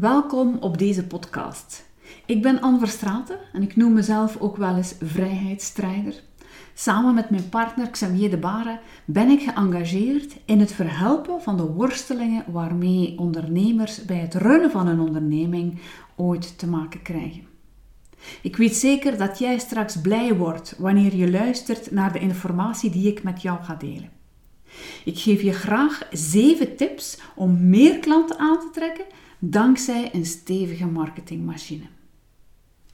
Welkom op deze podcast. Ik ben Anne Verstraten en ik noem mezelf ook wel eens vrijheidsstrijder. Samen met mijn partner Xavier de Bare ben ik geëngageerd in het verhelpen van de worstelingen waarmee ondernemers bij het runnen van een onderneming ooit te maken krijgen. Ik weet zeker dat jij straks blij wordt wanneer je luistert naar de informatie die ik met jou ga delen. Ik geef je graag 7 tips om meer klanten aan te trekken dankzij een stevige marketingmachine.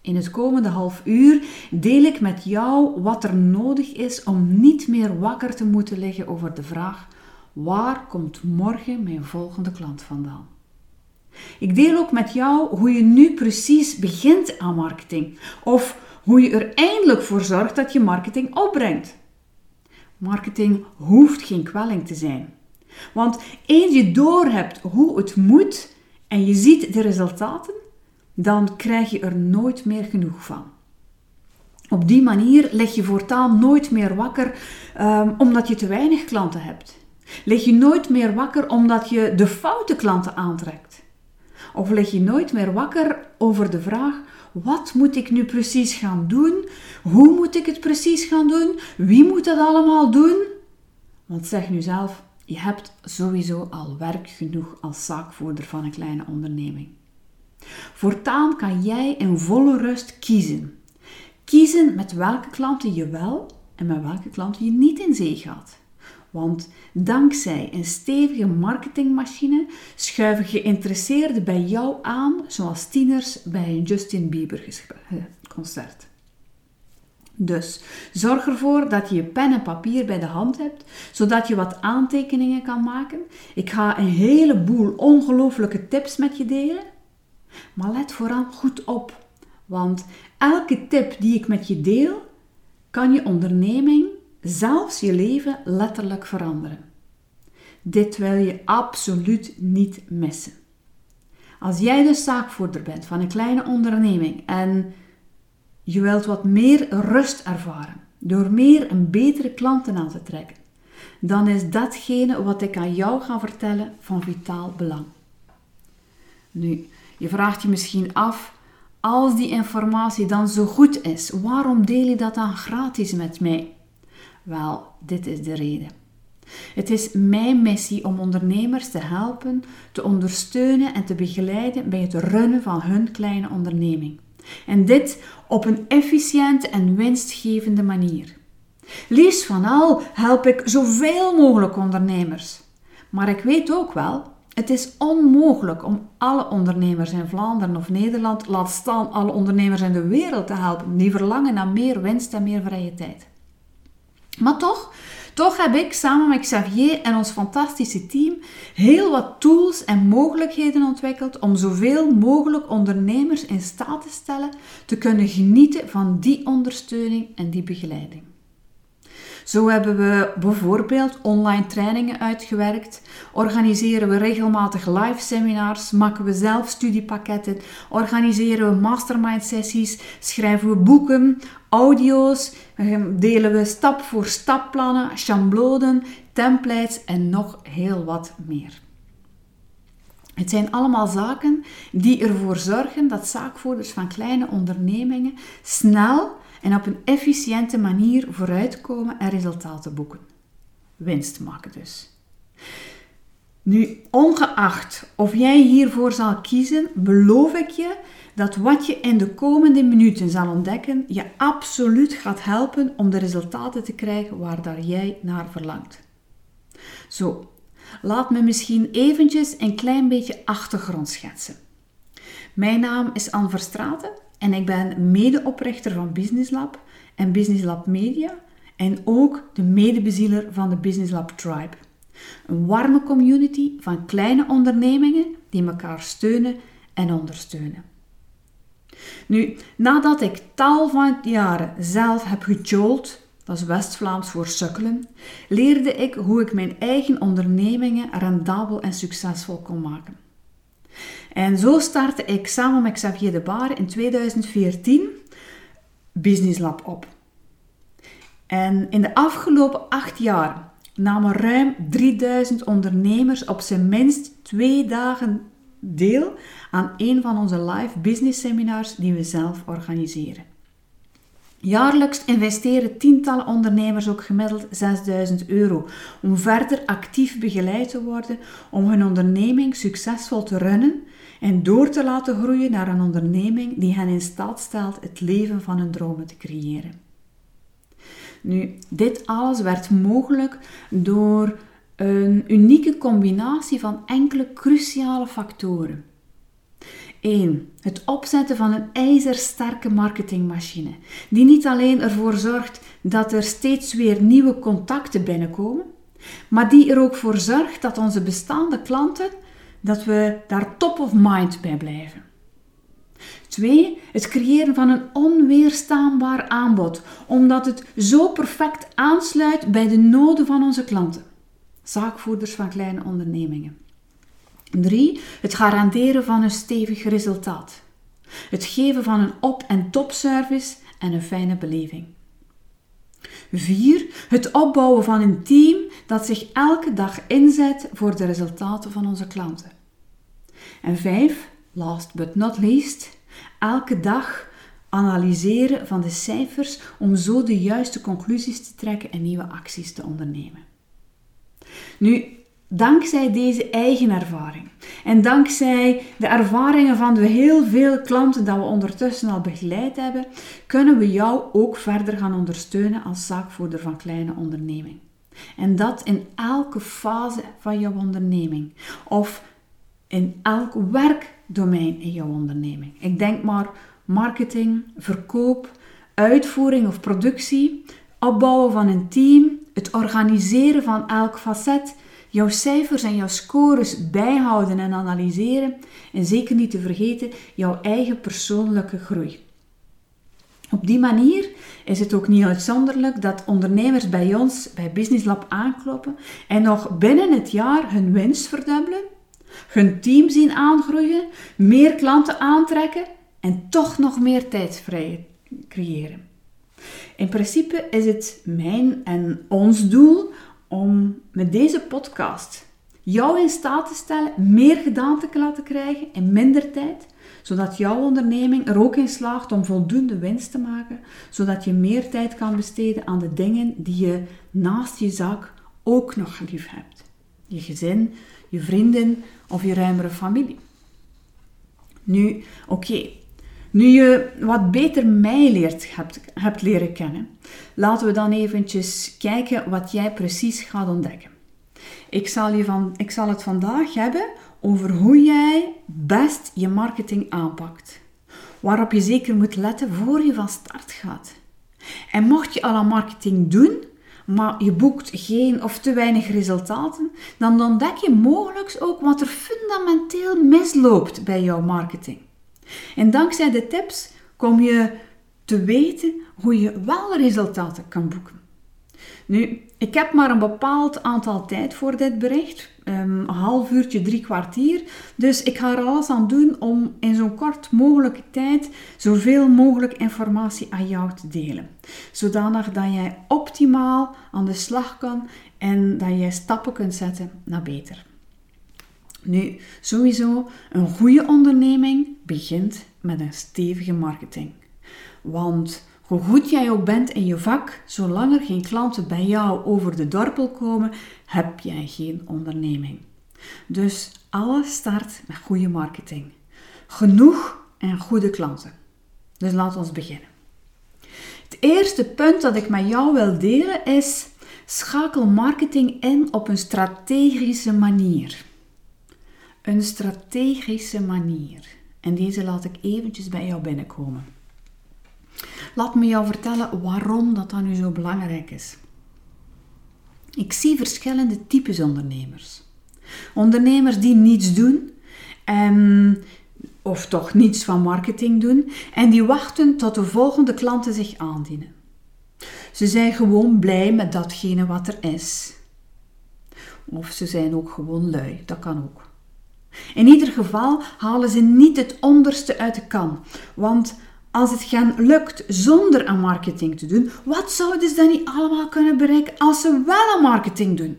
In het komende half uur deel ik met jou wat er nodig is om niet meer wakker te moeten liggen over de vraag: waar komt morgen mijn volgende klant vandaan? Ik deel ook met jou hoe je nu precies begint aan marketing of hoe je er eindelijk voor zorgt dat je marketing opbrengt. Marketing hoeft geen kwelling te zijn. Want eens je doorhebt hoe het moet en je ziet de resultaten, dan krijg je er nooit meer genoeg van. Op die manier leg je voortaan nooit meer wakker um, omdat je te weinig klanten hebt. Leg je nooit meer wakker omdat je de foute klanten aantrekt. Of leg je nooit meer wakker over de vraag: wat moet ik nu precies gaan doen? Hoe moet ik het precies gaan doen? Wie moet dat allemaal doen? Want zeg nu zelf, je hebt sowieso al werk genoeg als zaakvoerder van een kleine onderneming. Voortaan kan jij in volle rust kiezen. Kiezen met welke klanten je wel en met welke klanten je niet in zee gaat. Want dankzij een stevige marketingmachine schuiven geïnteresseerden bij jou aan, zoals tieners bij een Justin Bieber concert. Dus zorg ervoor dat je je pen en papier bij de hand hebt, zodat je wat aantekeningen kan maken. Ik ga een heleboel ongelooflijke tips met je delen. Maar let vooral goed op, want elke tip die ik met je deel, kan je onderneming, zelfs je leven letterlijk veranderen. Dit wil je absoluut niet missen. Als jij de zaakvoerder bent van een kleine onderneming en je wilt wat meer rust ervaren door meer en betere klanten aan te trekken, dan is datgene wat ik aan jou ga vertellen van vitaal belang. Nu, je vraagt je misschien af, als die informatie dan zo goed is, waarom deel je dat dan gratis met mij? Wel, dit is de reden. Het is mijn missie om ondernemers te helpen, te ondersteunen en te begeleiden bij het runnen van hun kleine onderneming. En dit op een efficiënte en winstgevende manier. Liefst van al help ik zoveel mogelijk ondernemers. Maar ik weet ook wel, het is onmogelijk om alle ondernemers in Vlaanderen of Nederland, laat staan alle ondernemers in de wereld te helpen die verlangen naar meer winst en meer vrije tijd. Maar toch toch heb ik samen met Xavier en ons fantastische team heel wat tools en mogelijkheden ontwikkeld om zoveel mogelijk ondernemers in staat te stellen te kunnen genieten van die ondersteuning en die begeleiding. Zo hebben we bijvoorbeeld online trainingen uitgewerkt, organiseren we regelmatig live seminars, maken we zelf studiepakketten, organiseren we mastermind sessies, schrijven we boeken, audio's, delen we stap voor stap plannen, chambloden, templates en nog heel wat meer. Het zijn allemaal zaken die ervoor zorgen dat zaakvoerders van kleine ondernemingen snel en op een efficiënte manier vooruitkomen en resultaten boeken. Winst maken dus. Nu, ongeacht of jij hiervoor zal kiezen, beloof ik je dat wat je in de komende minuten zal ontdekken, je absoluut gaat helpen om de resultaten te krijgen waar daar jij naar verlangt. Zo, laat me misschien eventjes een klein beetje achtergrond schetsen. Mijn naam is Anne Verstraten en ik ben medeoprichter van Business Lab en Business Lab Media en ook de medebezieler van de Business Lab Tribe. Een warme community van kleine ondernemingen die elkaar steunen en ondersteunen. Nu, nadat ik tal van jaren zelf heb gejold, dat is West-Vlaams voor sukkelen, leerde ik hoe ik mijn eigen ondernemingen rendabel en succesvol kon maken. En zo startte ik samen met Xavier de Bare in 2014 Business Lab op. En in de afgelopen acht jaar namen ruim 3000 ondernemers op zijn minst twee dagen deel aan een van onze live business seminars die we zelf organiseren. Jaarlijks investeren tientallen ondernemers ook gemiddeld 6000 euro om verder actief begeleid te worden om hun onderneming succesvol te runnen en door te laten groeien naar een onderneming die hen in staat stelt het leven van hun dromen te creëren. Nu, dit alles werd mogelijk door een unieke combinatie van enkele cruciale factoren. 1. Het opzetten van een ijzersterke marketingmachine, die niet alleen ervoor zorgt dat er steeds weer nieuwe contacten binnenkomen, maar die er ook voor zorgt dat onze bestaande klanten, dat we daar top of mind bij blijven. 2. Het creëren van een onweerstaanbaar aanbod, omdat het zo perfect aansluit bij de noden van onze klanten, zaakvoerders van kleine ondernemingen. 3. Het garanderen van een stevig resultaat. Het geven van een op- en topservice en een fijne beleving. 4. Het opbouwen van een team dat zich elke dag inzet voor de resultaten van onze klanten. En 5. Last but not least, elke dag analyseren van de cijfers om zo de juiste conclusies te trekken en nieuwe acties te ondernemen. Nu, Dankzij deze eigen ervaring en dankzij de ervaringen van de heel veel klanten dat we ondertussen al begeleid hebben, kunnen we jou ook verder gaan ondersteunen als zaakvoerder van kleine onderneming. En dat in elke fase van jouw onderneming of in elk werkdomein in jouw onderneming. Ik denk maar marketing, verkoop, uitvoering of productie, opbouwen van een team, het organiseren van elk facet jouw cijfers en jouw scores bijhouden en analyseren en zeker niet te vergeten jouw eigen persoonlijke groei. Op die manier is het ook niet uitzonderlijk dat ondernemers bij ons, bij Business Lab, aankloppen en nog binnen het jaar hun winst verdubbelen, hun team zien aangroeien, meer klanten aantrekken en toch nog meer tijd vrij creëren. In principe is het mijn en ons doel om met deze podcast jou in staat te stellen meer gedaan te laten krijgen in minder tijd, zodat jouw onderneming er ook in slaagt om voldoende winst te maken, zodat je meer tijd kan besteden aan de dingen die je naast je zaak ook nog lief hebt. Je gezin, je vrienden of je ruimere familie. Nu, oké, nu je wat beter mij leert, hebt, hebt leren kennen, laten we dan eventjes kijken wat jij precies gaat ontdekken. Ik zal, je van, ik zal het vandaag hebben over hoe jij best je marketing aanpakt. Waarop je zeker moet letten voor je van start gaat. En mocht je al aan marketing doen, maar je boekt geen of te weinig resultaten, dan ontdek je mogelijk ook wat er fundamenteel misloopt bij jouw marketing. En dankzij de tips kom je te weten hoe je wel resultaten kan boeken. Nu, ik heb maar een bepaald aantal tijd voor dit bericht. Um, een half uurtje, drie kwartier. Dus ik ga er alles aan doen om in zo'n kort mogelijke tijd zoveel mogelijk informatie aan jou te delen. Zodanig dat jij optimaal aan de slag kan en dat jij stappen kunt zetten naar beter. Nu, sowieso, een goede onderneming begint met een stevige marketing. Want hoe goed jij ook bent in je vak, zolang er geen klanten bij jou over de dorpel komen, heb jij geen onderneming. Dus alles start met goede marketing. Genoeg en goede klanten. Dus laten we beginnen. Het eerste punt dat ik met jou wil delen is: schakel marketing in op een strategische manier. Een strategische manier. En deze laat ik eventjes bij jou binnenkomen. Laat me jou vertellen waarom dat dan nu zo belangrijk is. Ik zie verschillende types ondernemers. Ondernemers die niets doen, en, of toch niets van marketing doen, en die wachten tot de volgende klanten zich aandienen. Ze zijn gewoon blij met datgene wat er is. Of ze zijn ook gewoon lui, dat kan ook. In ieder geval halen ze niet het onderste uit de kan. Want als het gaan lukt zonder aan marketing te doen, wat zouden ze dan niet allemaal kunnen bereiken als ze wel aan marketing doen?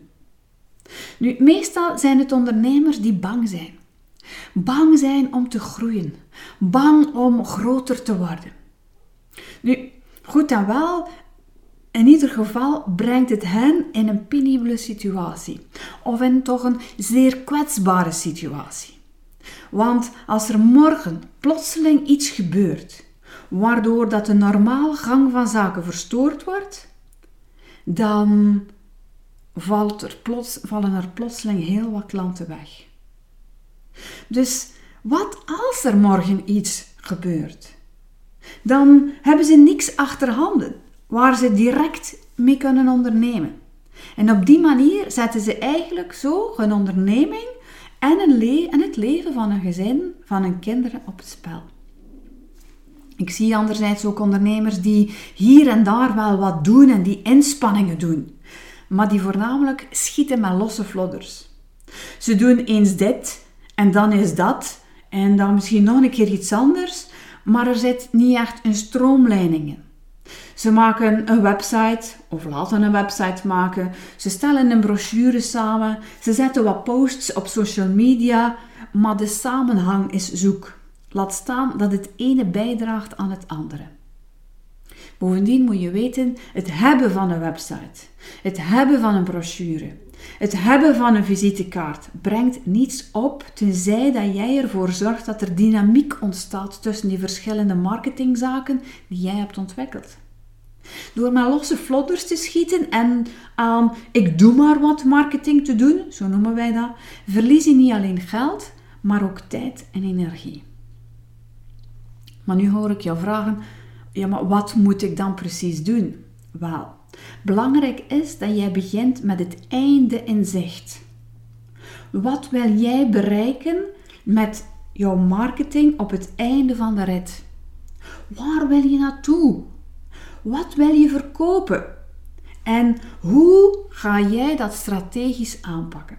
Nu, meestal zijn het ondernemers die bang zijn. Bang zijn om te groeien. Bang om groter te worden. Nu, goed en wel, in ieder geval brengt het hen in een penibele situatie. Of in toch een zeer kwetsbare situatie. Want als er morgen plotseling iets gebeurt, waardoor dat de normale gang van zaken verstoord wordt, dan valt er plots, vallen er plotseling heel wat klanten weg. Dus wat als er morgen iets gebeurt? Dan hebben ze niks achterhanden waar ze direct mee kunnen ondernemen. En op die manier zetten ze eigenlijk zo hun onderneming en, een en het leven van een gezin, van hun kinderen op het spel. Ik zie anderzijds ook ondernemers die hier en daar wel wat doen en die inspanningen doen, maar die voornamelijk schieten met losse vlodders. Ze doen eens dit en dan is dat en dan misschien nog een keer iets anders, maar er zit niet echt een stroomleiding in. Ze maken een website of laten een website maken. Ze stellen een brochure samen. Ze zetten wat posts op social media, maar de samenhang is zoek. Laat staan dat het ene bijdraagt aan het andere. Bovendien moet je weten, het hebben van een website, het hebben van een brochure, het hebben van een visitekaart brengt niets op tenzij dat jij ervoor zorgt dat er dynamiek ontstaat tussen die verschillende marketingzaken die jij hebt ontwikkeld. Door maar losse flodders te schieten en aan ik doe maar wat marketing te doen, zo noemen wij dat, verlies je niet alleen geld, maar ook tijd en energie. Maar nu hoor ik jou vragen, ja maar wat moet ik dan precies doen? Wel, belangrijk is dat jij begint met het einde in zicht. Wat wil jij bereiken met jouw marketing op het einde van de rit? Waar wil je naartoe? Wat wil je verkopen? En hoe ga jij dat strategisch aanpakken?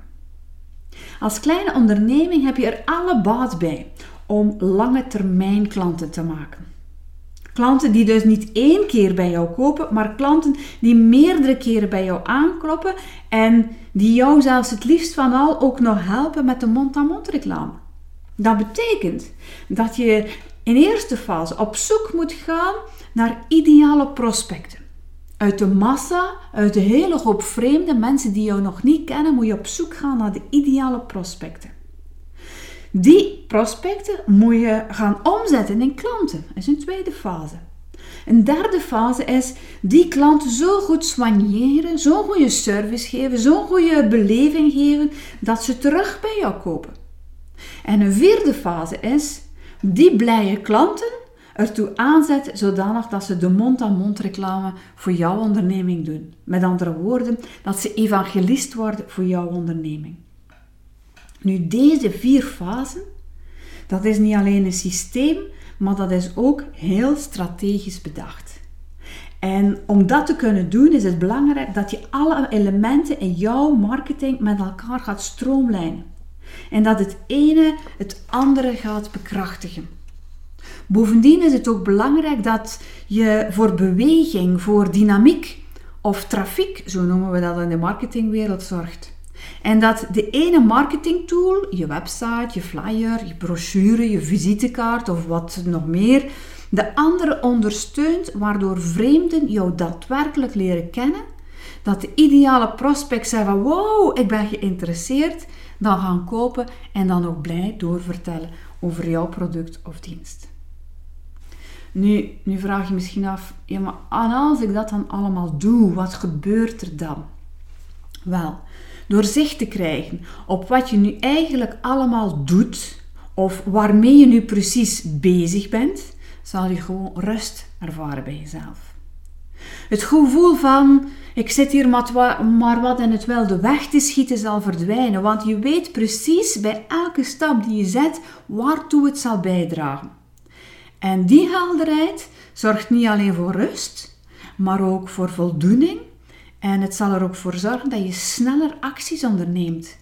Als kleine onderneming heb je er alle baat bij om lange termijn klanten te maken. Klanten die dus niet één keer bij jou kopen, maar klanten die meerdere keren bij jou aankloppen en die jou zelfs het liefst van al ook nog helpen met de mond-aan-mond reclame. Dat betekent dat je in eerste fase op zoek moet gaan naar ideale prospecten. Uit de massa, uit de hele hoop vreemde mensen die jou nog niet kennen, moet je op zoek gaan naar de ideale prospecten. Die prospecten moet je gaan omzetten in klanten. Dat is een tweede fase. Een derde fase is die klanten zo goed soigneren, zo'n goede service geven, zo'n goede beleving geven, dat ze terug bij jou kopen. En een vierde fase is die blije klanten ertoe aanzet zodanig dat ze de mond-aan-mond reclame voor jouw onderneming doen. Met andere woorden, dat ze evangelist worden voor jouw onderneming. Nu, deze vier fasen, dat is niet alleen een systeem, maar dat is ook heel strategisch bedacht. En om dat te kunnen doen, is het belangrijk dat je alle elementen in jouw marketing met elkaar gaat stroomlijnen. En dat het ene het andere gaat bekrachtigen. Bovendien is het ook belangrijk dat je voor beweging, voor dynamiek of trafiek, zo noemen we dat in de marketingwereld, zorgt. En dat de ene marketingtool, je website, je flyer, je brochure, je visitekaart of wat nog meer, de andere ondersteunt, waardoor vreemden jou daadwerkelijk leren kennen. Dat de ideale prospect zeggen van wow, ik ben geïnteresseerd, dan gaan kopen en dan ook blij doorvertellen over jouw product of dienst. Nu, nu vraag je misschien af, ja maar als ik dat dan allemaal doe, wat gebeurt er dan? Wel, door zicht te krijgen op wat je nu eigenlijk allemaal doet, of waarmee je nu precies bezig bent, zal je gewoon rust ervaren bij jezelf. Het gevoel van ik zit hier maar wat in het wilde weg te schieten zal verdwijnen, want je weet precies bij elke stap die je zet waartoe het zal bijdragen. En die helderheid zorgt niet alleen voor rust, maar ook voor voldoening. En het zal er ook voor zorgen dat je sneller acties onderneemt.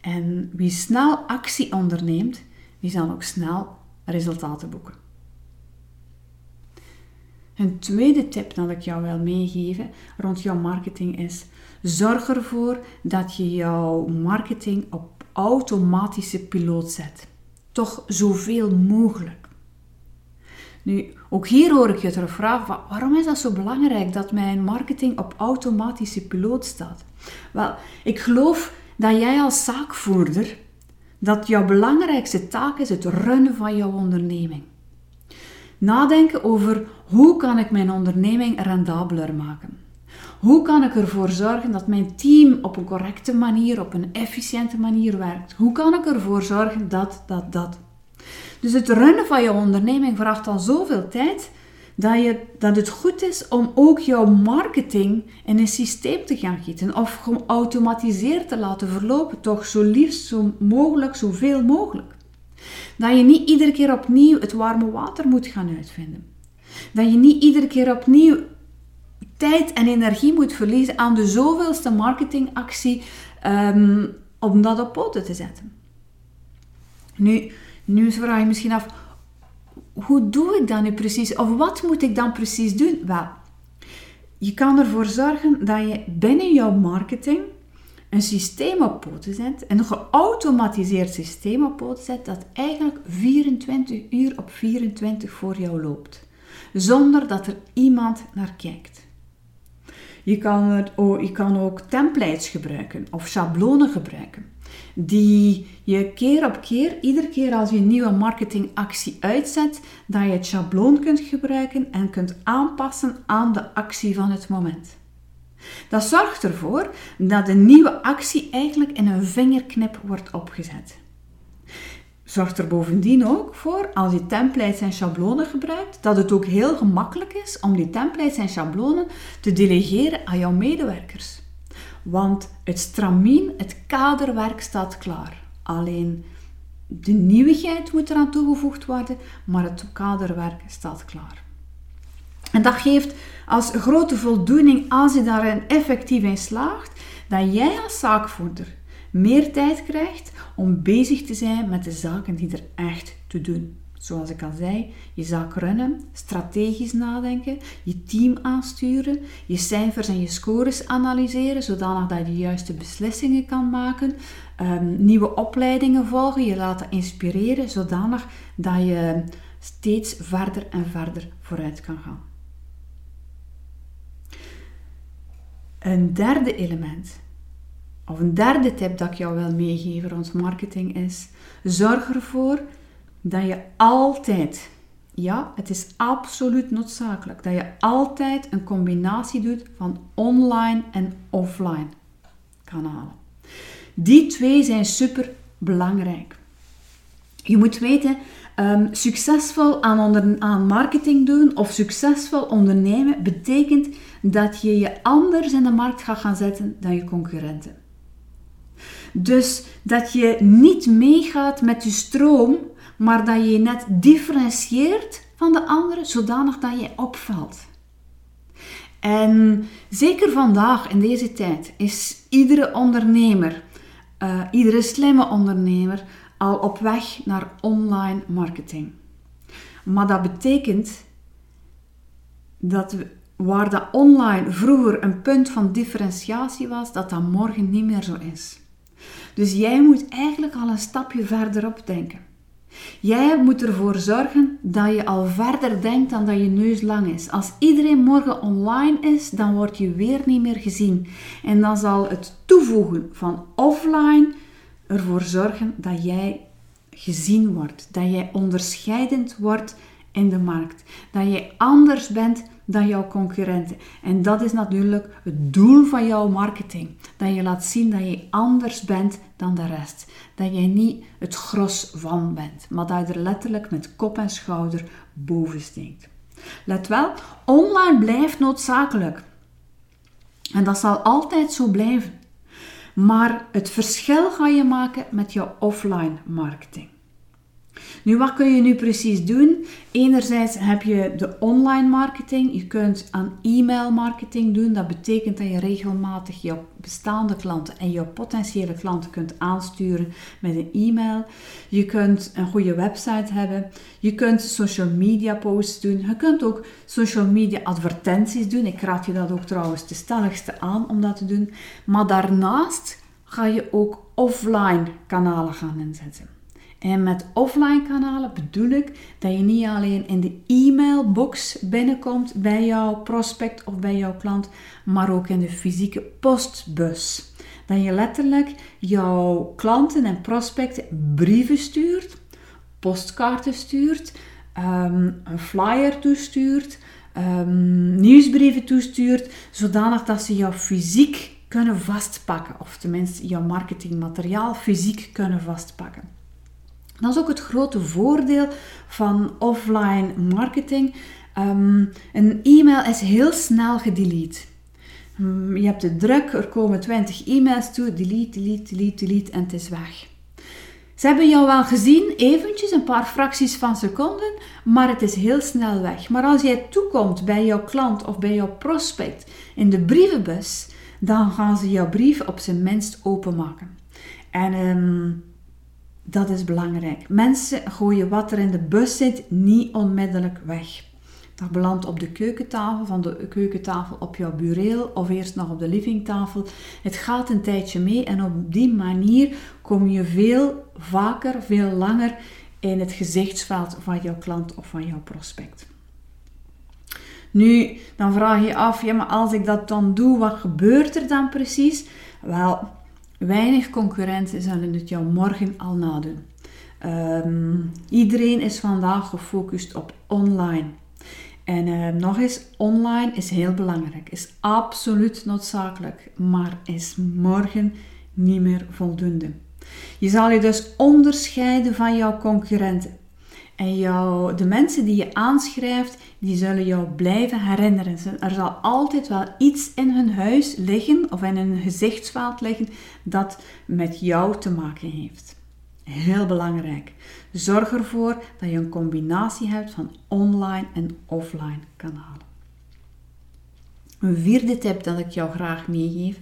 En wie snel actie onderneemt, die zal ook snel resultaten boeken. Een tweede tip dat ik jou wil meegeven rond jouw marketing is: zorg ervoor dat je jouw marketing op automatische piloot zet. toch zoveel mogelijk. Nu, ook hier hoor ik je terug vragen, waarom is dat zo belangrijk dat mijn marketing op automatische piloot staat? Wel, ik geloof dat jij als zaakvoerder, dat jouw belangrijkste taak is het runnen van jouw onderneming. Nadenken over hoe kan ik mijn onderneming rendabeler maken. Hoe kan ik ervoor zorgen dat mijn team op een correcte manier, op een efficiënte manier werkt? Hoe kan ik ervoor zorgen dat, dat, dat? Dus het runnen van je onderneming vraagt al zoveel tijd dat, je, dat het goed is om ook jouw marketing in een systeem te gaan gieten of geautomatiseerd te laten verlopen, toch zo liefst zo mogelijk, zoveel mogelijk. Dat je niet iedere keer opnieuw het warme water moet gaan uitvinden. Dat je niet iedere keer opnieuw tijd en energie moet verliezen aan de zoveelste marketingactie um, om dat op poten te zetten. Nu, nu vraag je misschien af, hoe doe ik dat nu precies? Of wat moet ik dan precies doen? Wel, je kan ervoor zorgen dat je binnen jouw marketing een systeem op poten zet, een geautomatiseerd systeem op poten zet, dat eigenlijk 24 uur op 24 voor jou loopt, zonder dat er iemand naar kijkt. Je kan, het, oh, je kan ook templates gebruiken of schablonen gebruiken die je keer op keer, iedere keer als je een nieuwe marketingactie uitzet, dat je het schabloon kunt gebruiken en kunt aanpassen aan de actie van het moment. Dat zorgt ervoor dat de nieuwe actie eigenlijk in een vingerknip wordt opgezet. Zorgt er bovendien ook voor, als je templates en schablonen gebruikt, dat het ook heel gemakkelijk is om die templates en schablonen te delegeren aan jouw medewerkers. Want het stramien, het kaderwerk staat klaar. Alleen de nieuwigheid moet eraan toegevoegd worden, maar het kaderwerk staat klaar. En dat geeft als grote voldoening als je daarin effectief in slaagt, dat jij als zaakvoerder meer tijd krijgt om bezig te zijn met de zaken die er echt te doen zoals ik al zei, je zaak runnen, strategisch nadenken, je team aansturen, je cijfers en je scores analyseren, zodanig dat je de juiste beslissingen kan maken, um, nieuwe opleidingen volgen, je laten inspireren, zodanig dat je steeds verder en verder vooruit kan gaan. Een derde element, of een derde tip dat ik jou wil meegeven rond marketing is: zorg ervoor dat je altijd, ja, het is absoluut noodzakelijk, dat je altijd een combinatie doet van online en offline kanalen. Die twee zijn super belangrijk. Je moet weten, um, succesvol aan, aan marketing doen of succesvol ondernemen betekent dat je je anders in de markt gaat gaan zetten dan je concurrenten. Dus dat je niet meegaat met je stroom maar dat je je net differentieert van de anderen, zodanig dat je opvalt. En zeker vandaag, in deze tijd, is iedere ondernemer, uh, iedere slimme ondernemer, al op weg naar online marketing. Maar dat betekent dat waar dat online vroeger een punt van differentiatie was, dat dat morgen niet meer zo is. Dus jij moet eigenlijk al een stapje verderop denken. Jij moet ervoor zorgen dat je al verder denkt dan dat je neus lang is. Als iedereen morgen online is, dan word je weer niet meer gezien. En dan zal het toevoegen van offline ervoor zorgen dat jij gezien wordt, dat jij onderscheidend wordt in de markt, dat jij anders bent dan jouw concurrenten. En dat is natuurlijk het doel van jouw marketing. Dat je laat zien dat je anders bent dan de rest. Dat jij niet het gros van bent, maar dat je er letterlijk met kop en schouder boven steekt. Let wel, online blijft noodzakelijk. En dat zal altijd zo blijven. Maar het verschil ga je maken met jouw offline marketing. Nu, wat kun je nu precies doen? Enerzijds heb je de online marketing. Je kunt aan e-mail marketing doen. Dat betekent dat je regelmatig jouw bestaande klanten en jouw potentiële klanten kunt aansturen met een e-mail. Je kunt een goede website hebben. Je kunt social media posts doen. Je kunt ook social media advertenties doen. Ik raad je dat ook trouwens de stelligste aan om dat te doen. Maar daarnaast ga je ook offline kanalen gaan inzetten. En met offline kanalen bedoel ik dat je niet alleen in de e-mailbox binnenkomt bij jouw prospect of bij jouw klant, maar ook in de fysieke postbus. Dat je letterlijk jouw klanten en prospecten brieven stuurt, postkaarten stuurt, ehm, een flyer toestuurt, um, nieuwsbrieven toestuurt, zodanig dat ze jou fysiek kunnen vastpakken, of tenminste jouw marketingmateriaal fysiek kunnen vastpakken. Dat is ook het grote voordeel van offline marketing. Um, een e-mail is heel snel gedelete. Um, je hebt het druk, er komen 20 e-mails toe, delete, delete, delete, delete en het is weg. Ze hebben jou wel gezien, eventjes, een paar fracties van seconden, maar het is heel snel weg. Maar als jij toekomt bij jouw klant of bij jouw prospect in de brievenbus, dan gaan ze jouw brief op zijn minst openmaken. En um, dat is belangrijk. Mensen gooien wat er in de bus zit niet onmiddellijk weg. Dat belandt op de keukentafel, van de keukentafel op jouw bureel of eerst nog op de livingtafel. Het gaat een tijdje mee en op die manier kom je veel vaker, veel langer in het gezichtsveld van jouw klant of van jouw prospect. Nu, dan vraag je je af, ja, maar als ik dat dan doe, wat gebeurt er dan precies? Wel, weinig concurrenten zullen het jou morgen al nadoen. Um, iedereen is vandaag gefocust op online. En uh, nog eens, online is heel belangrijk, is absoluut noodzakelijk, maar is morgen niet meer voldoende. Je zal je dus onderscheiden van jouw concurrenten. En jou, de mensen die je aanschrijft, die zullen jou blijven herinneren. Er zal altijd wel iets in hun huis liggen of in hun gezichtsveld liggen dat met jou te maken heeft. Heel belangrijk. Zorg ervoor dat je een combinatie hebt van online en offline kanalen. Een vierde tip dat ik jou graag meegeef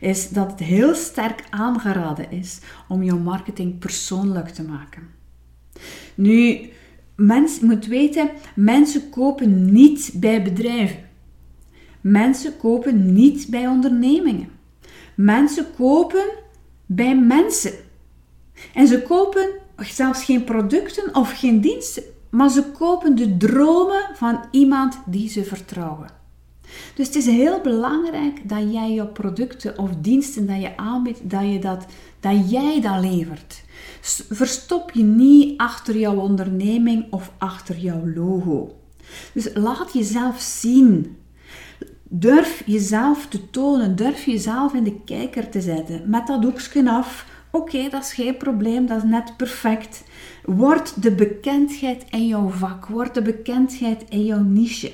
is dat het heel sterk aangeraden is om jouw marketing persoonlijk te maken. Nu, mens moet weten, mensen kopen niet bij bedrijven. Mensen kopen niet bij ondernemingen. Mensen kopen bij mensen. En ze kopen zelfs geen producten of geen diensten, maar ze kopen de dromen van iemand die ze vertrouwen. Dus het is heel belangrijk dat jij je producten of diensten dat je aanbiedt, dat, je dat, dat jij dat levert. Verstop je niet achter jouw onderneming of achter jouw logo. Dus laat jezelf zien. Durf jezelf te tonen, durf jezelf in de kijker te zetten. Met dat doekje af. Oké, dat is geen probleem, dat is net perfect. Word de bekendheid in jouw vak, word de bekendheid in jouw niche.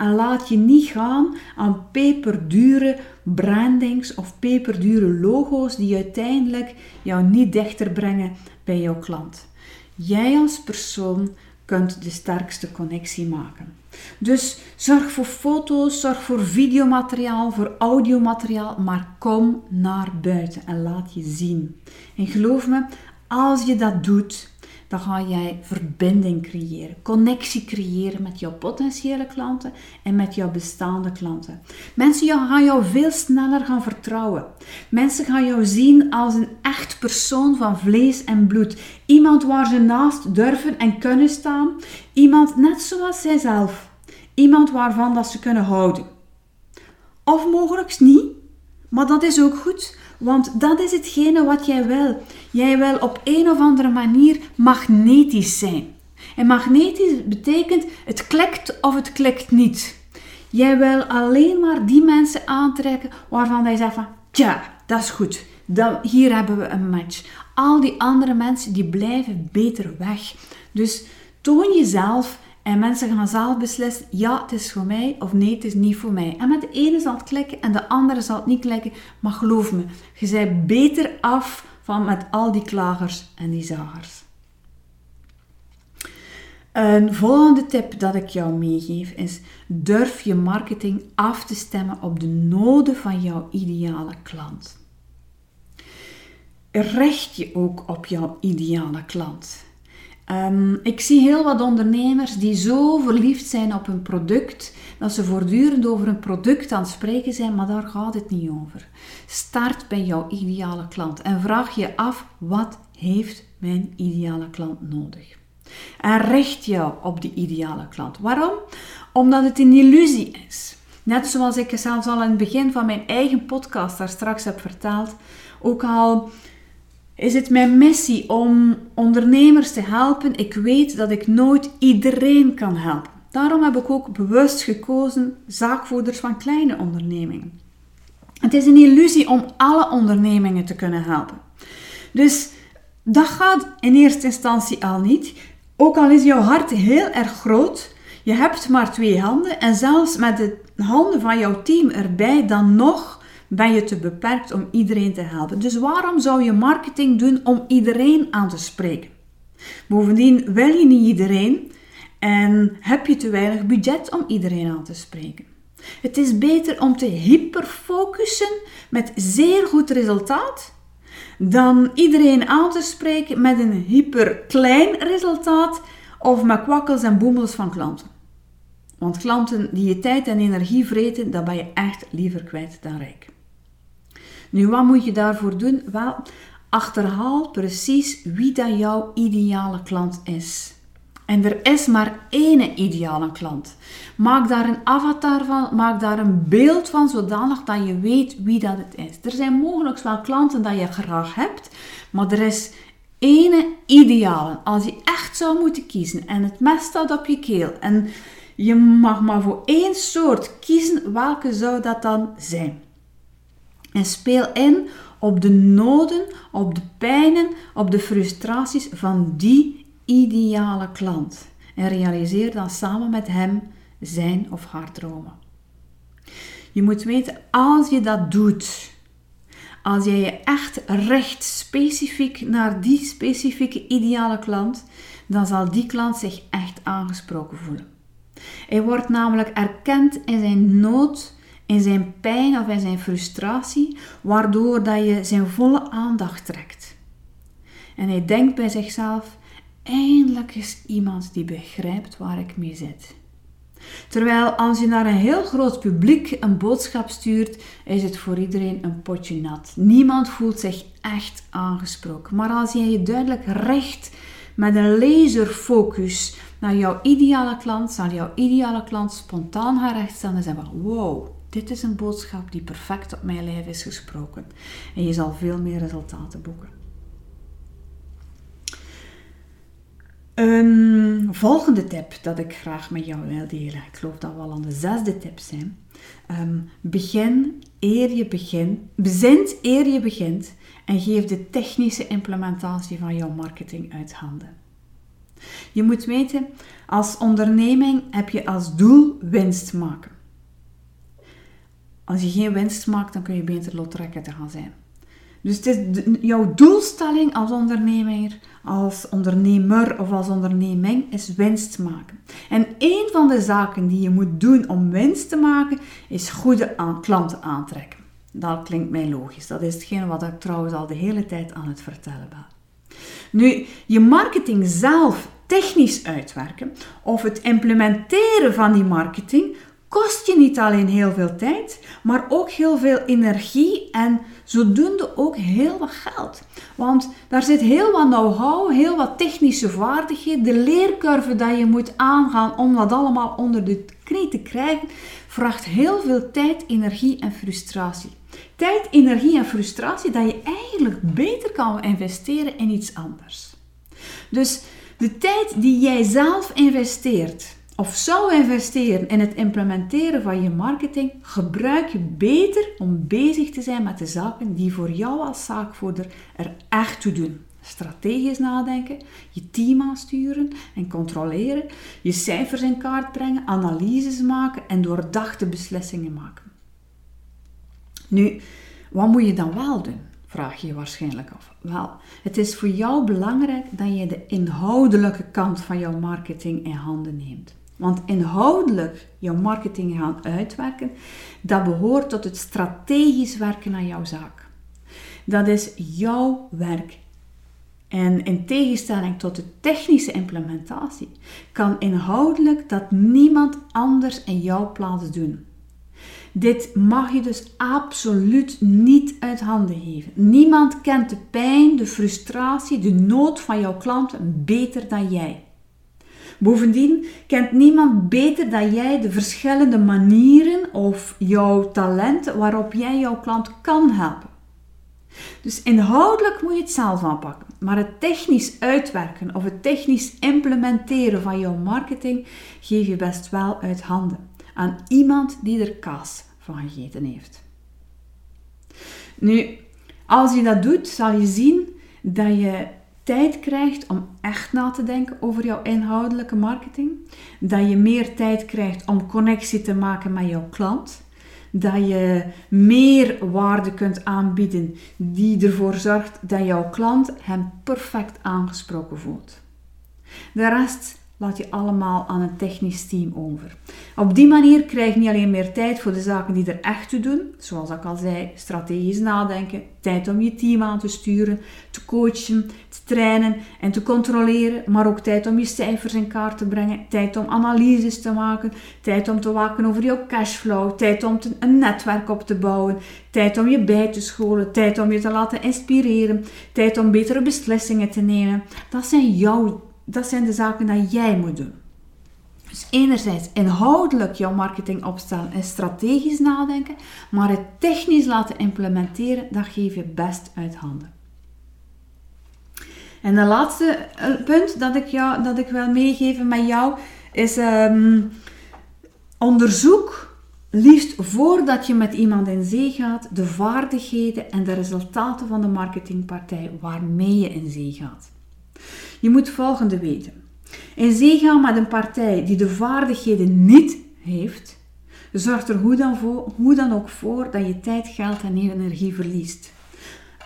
En laat je niet gaan aan peperdure brandings of peperdure logo's die uiteindelijk jou niet dichter brengen bij jouw klant. Jij als persoon kunt de sterkste connectie maken. Dus zorg voor foto's, zorg voor videomateriaal, voor audiomateriaal, maar kom naar buiten en laat je zien. En geloof me, als je dat doet, dan ga jij verbinding creëren, connectie creëren met jouw potentiële klanten en met jouw bestaande klanten. Mensen gaan jou veel sneller gaan vertrouwen. Mensen gaan jou zien als een echt persoon van vlees en bloed. Iemand waar ze naast durven en kunnen staan. Iemand net zoals zijzelf. Iemand waarvan dat ze kunnen houden. Of mogelijk niet, maar dat is ook goed, want dat is hetgene wat jij wil. Jij wil op een of andere manier magnetisch zijn. En magnetisch betekent het klikt of het klikt niet. Jij wil alleen maar die mensen aantrekken waarvan jij zegt van, tja, dat is goed. Dan, hier hebben we een match. Al die andere mensen die blijven beter weg. Dus toon jezelf en mensen gaan zelf beslissen, ja, het is voor mij of nee, het is niet voor mij. En met de ene zal het klikken en de andere zal het niet klikken. Maar geloof me, je bent beter af van met al die klagers en die zagers. Een volgende tip dat ik jou meegeef is: durf je marketing af te stemmen op de noden van jouw ideale klant. Richt je ook op jouw ideale klant. Um, ik zie heel wat ondernemers die zo verliefd zijn op hun product dat ze voortdurend over een product aan het spreken zijn, maar daar gaat het niet over. Start bij jouw ideale klant en vraag je af wat heeft mijn ideale klant nodig? En richt jou op die ideale klant. Waarom? Omdat het een illusie is. Net zoals ik zelfs al in het begin van mijn eigen podcast daar straks heb verteld. Ook al is het mijn missie om ondernemers te helpen. Ik weet dat ik nooit iedereen kan helpen. Daarom heb ik ook bewust gekozen zaakvoerders van kleine ondernemingen. Het is een illusie om alle ondernemingen te kunnen helpen. Dus dat gaat in eerste instantie al niet. Ook al is jouw hart heel erg groot, je hebt maar twee handen en zelfs met de handen van jouw team erbij, dan nog ben je te beperkt om iedereen te helpen. Dus waarom zou je marketing doen om iedereen aan te spreken? Bovendien wil je niet iedereen en heb je te weinig budget om iedereen aan te spreken. Het is beter om te hyperfocussen met zeer goed resultaat dan iedereen aan te spreken met een hyperklein resultaat of met kwakkels en boemels van klanten. Want klanten die je tijd en energie vreten, dat ben je echt liever kwijt dan rijk. Nu, wat moet je daarvoor doen? Wel, achterhaal precies wie dat jouw ideale klant is. En er is maar één ideale klant. Maak daar een avatar van, maak daar een beeld van, zodanig dat je weet wie dat het is. Er zijn mogelijk wel klanten dat je graag hebt, maar er is één ideale. Als je echt zou moeten kiezen en het mes staat op je keel en je mag maar voor één soort kiezen, welke zou dat dan zijn? En speel in op de noden, op de pijnen, op de frustraties van die ideale klant en realiseer dan samen met hem zijn of haar dromen. Je moet weten, als je dat doet, als jij je echt richt specifiek naar die specifieke ideale klant, dan zal die klant zich echt aangesproken voelen. Hij wordt namelijk erkend in zijn nood, in zijn pijn of in zijn frustratie, waardoor dat je zijn volle aandacht trekt. En hij denkt bij zichzelf: Eindelijk is iemand die begrijpt waar ik mee zit. Terwijl als je naar een heel groot publiek een boodschap stuurt, is het voor iedereen een potje nat. Niemand voelt zich echt aangesproken. Maar als je je duidelijk richt met een laserfocus naar jouw ideale klant, zal jouw ideale klant spontaan gaan rechtstaan en zeggen: Wow, dit is een boodschap die perfect op mijn lijf is gesproken. En je zal veel meer resultaten boeken. Een volgende tip dat ik graag met jou wil delen, ik geloof dat we al aan de zesde tip zijn. Ehm, begin eer je begint, bezint eer je begint en geef de technische implementatie van jouw marketing uit handen. Je moet weten, als onderneming heb je als doel winst maken. Als je geen winst maakt, dan kun je beter lottrekken te gaan zijn. Dus het is jouw doelstelling als ondernemer, als ondernemer of als onderneming is winst maken. En een van de zaken die je moet doen om winst te maken, is goede klanten aantrekken. Dat klinkt mij logisch. Dat is hetgeen wat ik trouwens al de hele tijd aan het vertellen ben. Nu, je marketing zelf technisch uitwerken of het implementeren van die marketing kost je niet alleen heel veel tijd, maar ook heel veel energie en zodoende ook heel wat geld. Want daar zit heel wat know-how, heel wat technische vaardigheden. De leercurve dat je moet aangaan om dat allemaal onder de knie te krijgen, vraagt heel veel tijd, energie en frustratie. Tijd, energie en frustratie dat je eigenlijk beter kan investeren in iets anders. Dus de tijd die jij zelf investeert of zou investeren in het implementeren van je marketing, gebruik je beter om bezig te zijn met de zaken die voor jou als zaakvoerder er echt toe doen. Strategisch nadenken, je team aansturen en controleren, je cijfers in kaart brengen, analyses maken en doordachte beslissingen maken. Nu, wat moet je dan wel doen? Vraag je je waarschijnlijk af. Wel, het is voor jou belangrijk dat je de inhoudelijke kant van jouw marketing in handen neemt. Want inhoudelijk jouw marketing gaan uitwerken, dat behoort tot het strategisch werken aan jouw zaak. Dat is jouw werk. En in tegenstelling tot de technische implementatie, kan inhoudelijk dat niemand anders in jouw plaats doen. Dit mag je dus absoluut niet uit handen geven. Niemand kent de pijn, de frustratie, de nood van jouw klanten beter dan jij. Bovendien kent niemand beter dan jij de verschillende manieren of jouw talenten waarop jij jouw klant kan helpen. Dus inhoudelijk moet je het zelf aanpakken, maar het technisch uitwerken of het technisch implementeren van jouw marketing geef je best wel uit handen aan iemand die er kaas van gegeten heeft. Nu, als je dat doet, zal je zien dat je tijd krijgt om echt na te denken over jouw inhoudelijke marketing. Dat je meer tijd krijgt om connectie te maken met jouw klant. Dat je meer waarde kunt aanbieden die ervoor zorgt dat jouw klant hem perfect aangesproken voelt. De rest laat je allemaal aan een technisch team over. Op die manier krijg je niet alleen meer tijd voor de zaken die er echt te doen, zoals ik al zei, strategisch nadenken, tijd om je team aan te sturen, te coachen, te trainen en te controleren, maar ook tijd om je cijfers in kaart te brengen, tijd om analyses te maken, tijd om te waken over jouw cashflow, tijd om een netwerk op te bouwen, tijd om je bij te scholen, tijd om je te laten inspireren, tijd om betere beslissingen te nemen. Dat zijn jouw dat zijn de zaken die jij moet doen. Dus enerzijds inhoudelijk jouw marketing opstellen en strategisch nadenken, maar het technisch laten implementeren, dat geef je best uit handen. En de laatste eh, punt dat ik, jou, dat ik wil meegeven met jou is um, onderzoek liefst voordat je met iemand in zee gaat de vaardigheden en de resultaten van de marketingpartij waarmee je in zee gaat. Je moet volgende weten. In zee gaan met een partij die de vaardigheden niet heeft, zorgt er hoe dan, voor, hoe dan ook voor dat je tijd, geld en energie verliest.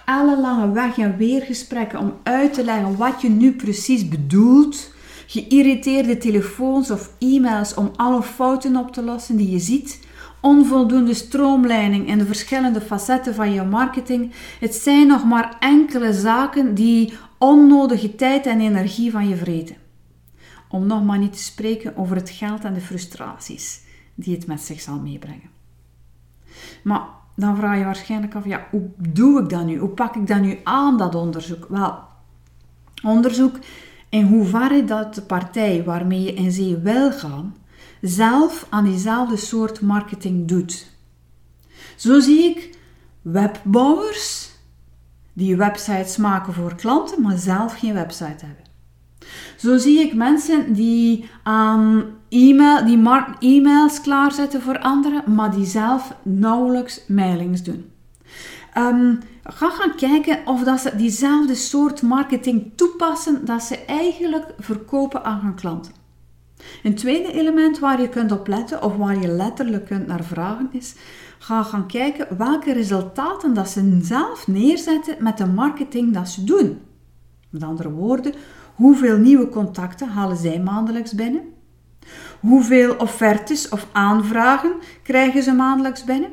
Alle lange weg- en weergesprekken om uit te leggen wat je nu precies bedoelt, geïrriteerde telefoons of e-mails om alle fouten op te lossen die je ziet, onvoldoende stroomleiding in de verschillende facetten van je marketing. Het zijn nog maar enkele zaken die onnodige tijd en energie van je vreten. Om nog maar niet te spreken over het geld en de frustraties die het met zich zal meebrengen. Maar dan vraag je waarschijnlijk af, ja, hoe doe ik dat nu? Hoe pak ik dat nu aan, dat onderzoek? Wel, onderzoek in hoeverre dat de partij waarmee je in zee wil gaan, zelf aan diezelfde soort marketing doet. Zo zie ik webbouwers die websites maken voor klanten, maar zelf geen website hebben. Zo zie ik mensen die aan e-mail, die e-mails klaarzetten voor anderen, maar die zelf nauwelijks mailings doen. Um, ga gaan kijken of dat ze diezelfde soort marketing toepassen dat ze eigenlijk verkopen aan hun klanten. Een tweede element waar je kunt op letten of waar je letterlijk kunt naar vragen is ga gaan kijken welke resultaten dat ze zelf neerzetten met de marketing dat ze doen. Met andere woorden, hoeveel nieuwe contacten halen zij maandelijks binnen? Hoeveel offertes of aanvragen krijgen ze maandelijks binnen?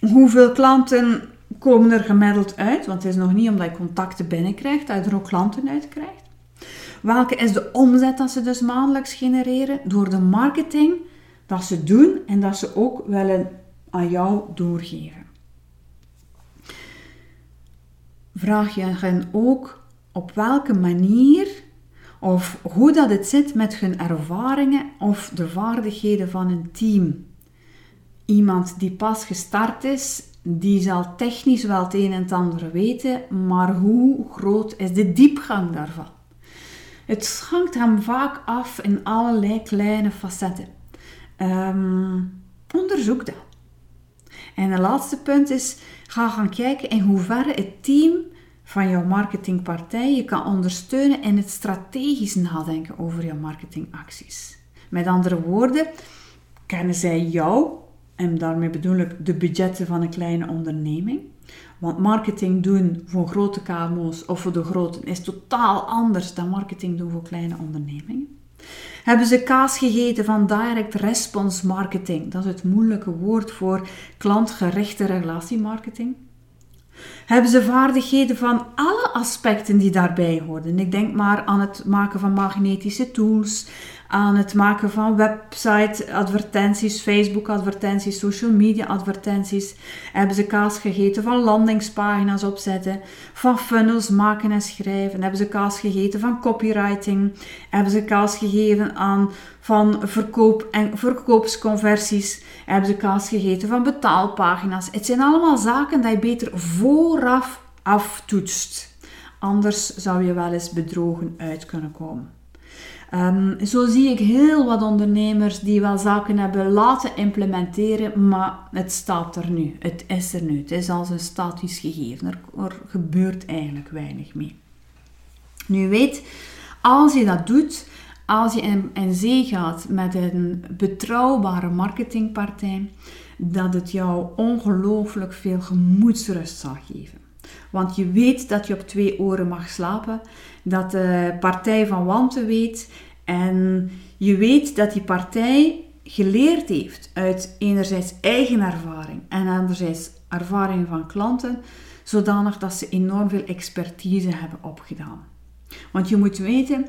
Hoeveel klanten komen er gemiddeld uit? Want het is nog niet omdat je contacten binnenkrijgt, dat je er ook klanten uit krijgt. Welke is de omzet dat ze dus maandelijks genereren door de marketing dat ze doen en dat ze ook willen jou doorgeven. Vraag je hen ook op welke manier of hoe dat het zit met hun ervaringen of de vaardigheden van een team. Iemand die pas gestart is, die zal technisch wel het een en het ander weten, maar hoe groot is de diepgang daarvan? Het schankt hem vaak af in allerlei kleine facetten. Um, onderzoek dat. En het laatste punt is, ga gaan kijken in hoeverre het team van jouw marketingpartij je kan ondersteunen in het strategisch nadenken over jouw marketingacties. Met andere woorden, kennen zij jou, en daarmee bedoel ik de budgetten van een kleine onderneming. Want marketing doen voor grote KMO's of voor de grote is totaal anders dan marketing doen voor kleine ondernemingen. Hebben ze kaas gegeten van direct response marketing? Dat is het moeilijke woord voor klantgerichte relatiemarketing. Hebben ze vaardigheden van alle aspecten die daarbij horen? Ik denk maar aan het maken van magnetische tools, aan het maken van website advertenties, Facebook advertenties, social media advertenties. Hebben ze kaas gegeten van landingspagina's opzetten, van funnels maken en schrijven. Hebben ze kaas gegeten van copywriting. Hebben ze kaas gegeven aan van verkoop en verkoopsconversies. Hebben ze kaas gegeten van betaalpagina's. Het zijn allemaal zaken die je beter vooraf aftoetst. Anders zou je wel eens bedrogen uit kunnen komen. Um, zo zie ik heel wat ondernemers die wel zaken hebben laten implementeren, maar het staat er nu. Het is er nu. Het is als een statisch gegeven. Er, er gebeurt eigenlijk weinig mee. Nu weet, als je dat doet, als je in, in zee gaat met een betrouwbare marketingpartij, dat het jou ongelooflijk veel gemoedsrust zal geven. Want je weet dat je op twee oren mag slapen, dat de partij van wanten weet en je weet dat die partij geleerd heeft uit enerzijds eigen ervaring en anderzijds ervaring van klanten, zodanig dat ze enorm veel expertise hebben opgedaan. Want je moet weten,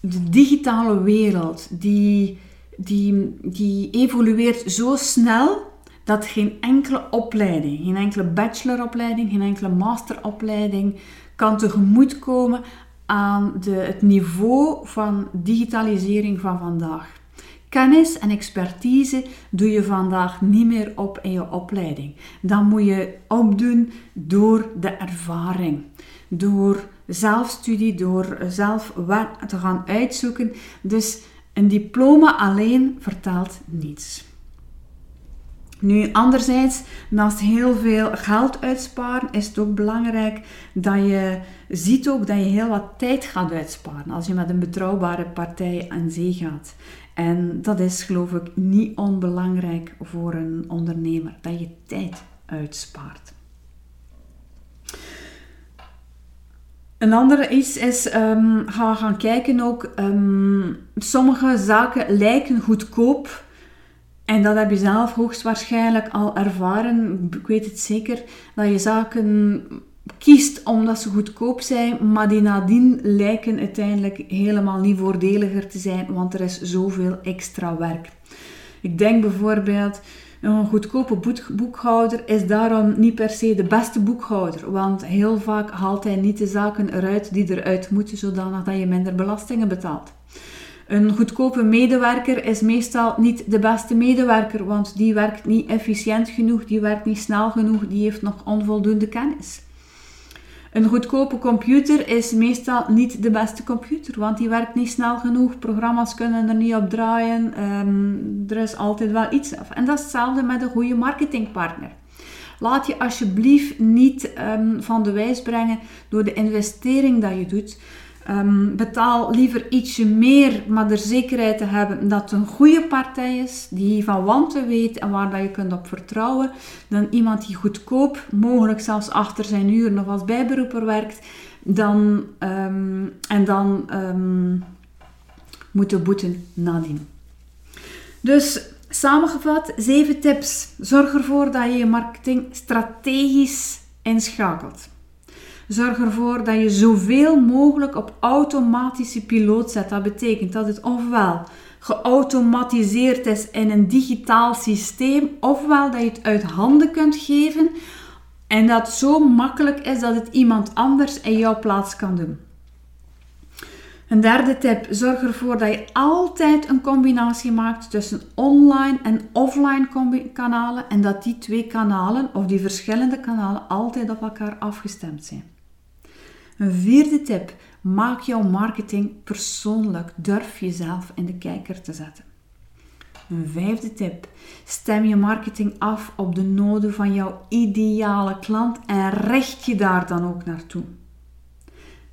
de digitale wereld die, die, die evolueert zo snel dat geen enkele opleiding, geen enkele bacheloropleiding, geen enkele masteropleiding kan tegemoetkomen aan de, het niveau van digitalisering van vandaag. Kennis en expertise doe je vandaag niet meer op in je opleiding. Dan moet je opdoen door de ervaring, door zelfstudie, door zelf te gaan uitzoeken. Dus een diploma alleen vertelt niets. Nu, anderzijds, naast heel veel geld uitsparen, is het ook belangrijk dat je ziet ook dat je heel wat tijd gaat uitsparen als je met een betrouwbare partij aan zee gaat. En dat is geloof ik niet onbelangrijk voor een ondernemer, dat je tijd uitspaart. Een andere is, is um, ga gaan kijken ook, um, sommige zaken lijken goedkoop, en dat heb je zelf hoogstwaarschijnlijk al ervaren. Ik weet het zeker. Dat je zaken kiest omdat ze goedkoop zijn, maar die nadien lijken uiteindelijk helemaal niet voordeliger te zijn, want er is zoveel extra werk. Ik denk bijvoorbeeld, een goedkope boekhouder is daarom niet per se de beste boekhouder, want heel vaak haalt hij niet de zaken eruit die eruit moeten, zodanig dat je minder belastingen betaalt. Een goedkope medewerker is meestal niet de beste medewerker, want die werkt niet efficiënt genoeg, die werkt niet snel genoeg, die heeft nog onvoldoende kennis. Een goedkope computer is meestal niet de beste computer, want die werkt niet snel genoeg. Programma's kunnen er niet op draaien. Ehm, er is altijd wel iets af. En dat is hetzelfde met een goede marketingpartner. Laat je alsjeblieft niet ehm, van de wijs brengen door de investering dat je doet. Um, betaal liever ietsje meer, maar er zekerheid te hebben dat het een goede partij is, die van wanten weet en waar dat je kunt op vertrouwen, dan iemand die goedkoop, mogelijk zelfs achter zijn uren of als bijberoeper werkt, dan, um, en dan um, moeten boeten nadien. Dus samengevat, zeven tips. Zorg ervoor dat je je marketing strategisch inschakelt. Zorg ervoor dat je zoveel mogelijk op automatische piloot zet. Dat betekent dat het ofwel geautomatiseerd is in een digitaal systeem, ofwel dat je het uit handen kunt geven en dat zo makkelijk is dat het iemand anders in jouw plaats kan doen. Een derde tip: zorg ervoor dat je altijd een combinatie maakt tussen online en offline kanalen en dat die twee kanalen of die verschillende kanalen altijd op elkaar afgestemd zijn. Een vierde tip: maak jouw marketing persoonlijk. Durf jezelf in de kijker te zetten. Een vijfde tip: stem je marketing af op de noden van jouw ideale klant en richt je daar dan ook naartoe.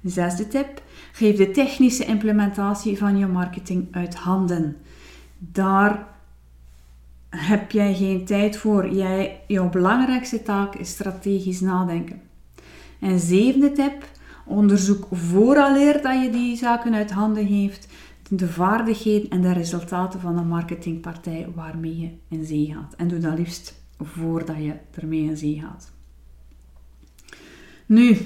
Een zesde tip: geef de technische implementatie van je marketing uit handen. Daar heb jij geen tijd voor. Jij, jouw belangrijkste taak is strategisch nadenken. En zevende tip: Onderzoek vooraleer dat je die zaken uit handen geeft de vaardigheden en de resultaten van de marketingpartij waarmee je in zee gaat. En doe dat liefst voordat je ermee in zee gaat. Nu,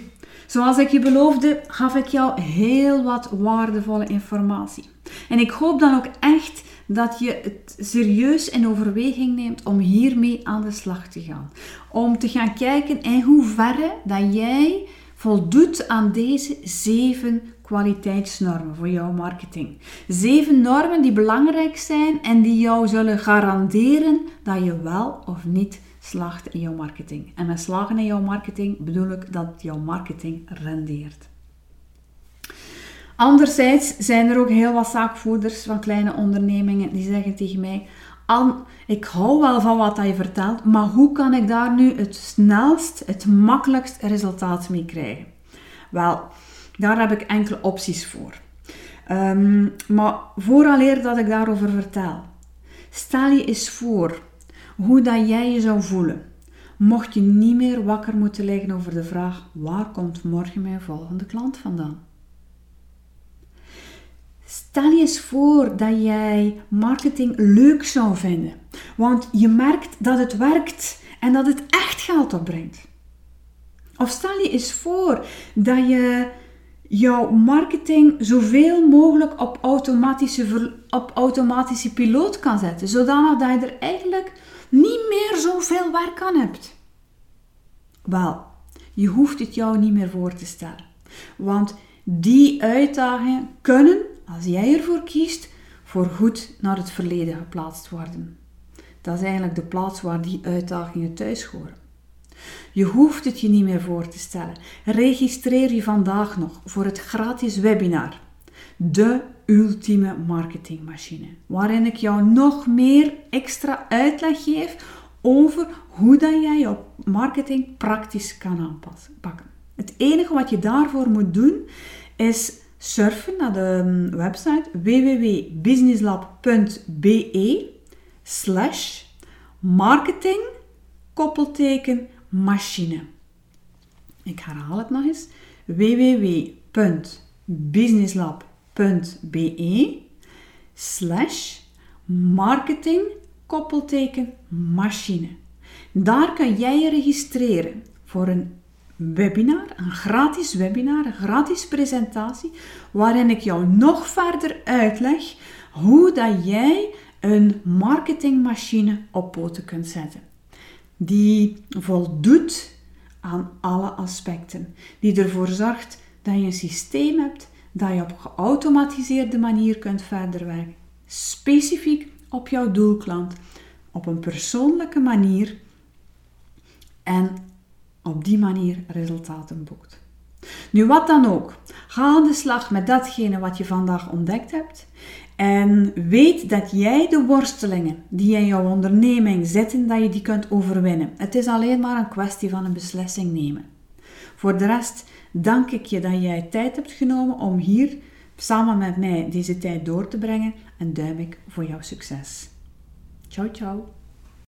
zoals ik je beloofde, gaf ik jou heel wat waardevolle informatie. En ik hoop dan ook echt dat je het serieus in overweging neemt om hiermee aan de slag te gaan. Om te gaan kijken in hoeverre dat jij voldoet aan deze zeven kwaliteitsnormen voor jouw marketing. Zeven normen die belangrijk zijn en die jou zullen garanderen dat je wel of niet slaagt in jouw marketing. En met slagen in jouw marketing bedoel ik dat jouw marketing rendeert. Anderzijds zijn er ook heel wat zaakvoerders van kleine ondernemingen die zeggen tegen mij: Ik hou wel van wat je vertelt, maar hoe kan ik daar nu het snelst, het makkelijkst resultaat mee krijgen? Wel, daar heb ik enkele opties voor. Um, maar vooraleer dat ik daarover vertel, stel je eens voor hoe dat jij je zou voelen. Mocht je niet meer wakker moeten liggen over de vraag: waar komt morgen mijn volgende klant vandaan? Stel je eens voor dat jij marketing leuk zou vinden, want je merkt dat het werkt en dat het echt geld opbrengt. Of stel je eens voor dat je jouw marketing zoveel mogelijk op automatische, op automatische piloot kan zetten, zodanig dat je er eigenlijk niet meer zoveel werk aan hebt. Wel, je hoeft het jou niet meer voor te stellen, want die uitdagingen kunnen als jij ervoor kiest, voor goed naar het verleden geplaatst worden. Dat is eigenlijk de plaats waar die uitdagingen thuis horen. Je hoeft het je niet meer voor te stellen. Registreer je vandaag nog voor het gratis webinar. De ultieme marketingmachine. Waarin ik jou nog meer extra uitleg geef over hoe dat jij jouw marketing praktisch kan aanpakken. Het enige wat je daarvoor moet doen is surfen naar de mm, website www.businesslab.be slash marketing koppelteken machine. Ik herhaal het nog eens. www.businesslab.be slash marketing koppelteken machine. Daar kan jij je registreren voor een webinar, een gratis webinar, een gratis presentatie, waarin ik jou nog verder uitleg hoe dat jij een marketingmachine op poten kunt zetten. Die voldoet aan alle aspecten. Die ervoor zorgt dat je een systeem hebt dat je op geautomatiseerde manier kunt verder werken. Specifiek op jouw doelklant. Op een persoonlijke manier. En op die manier resultaten boekt. Nu, wat dan ook, ga aan de slag met datgene wat je vandaag ontdekt hebt. En weet dat jij de worstelingen die in jouw onderneming zitten, dat je die kunt overwinnen. Het is alleen maar een kwestie van een beslissing nemen. Voor de rest dank ik je dat jij tijd hebt genomen om hier samen met mij deze tijd door te brengen en duim ik voor jouw succes. Ciao, ciao.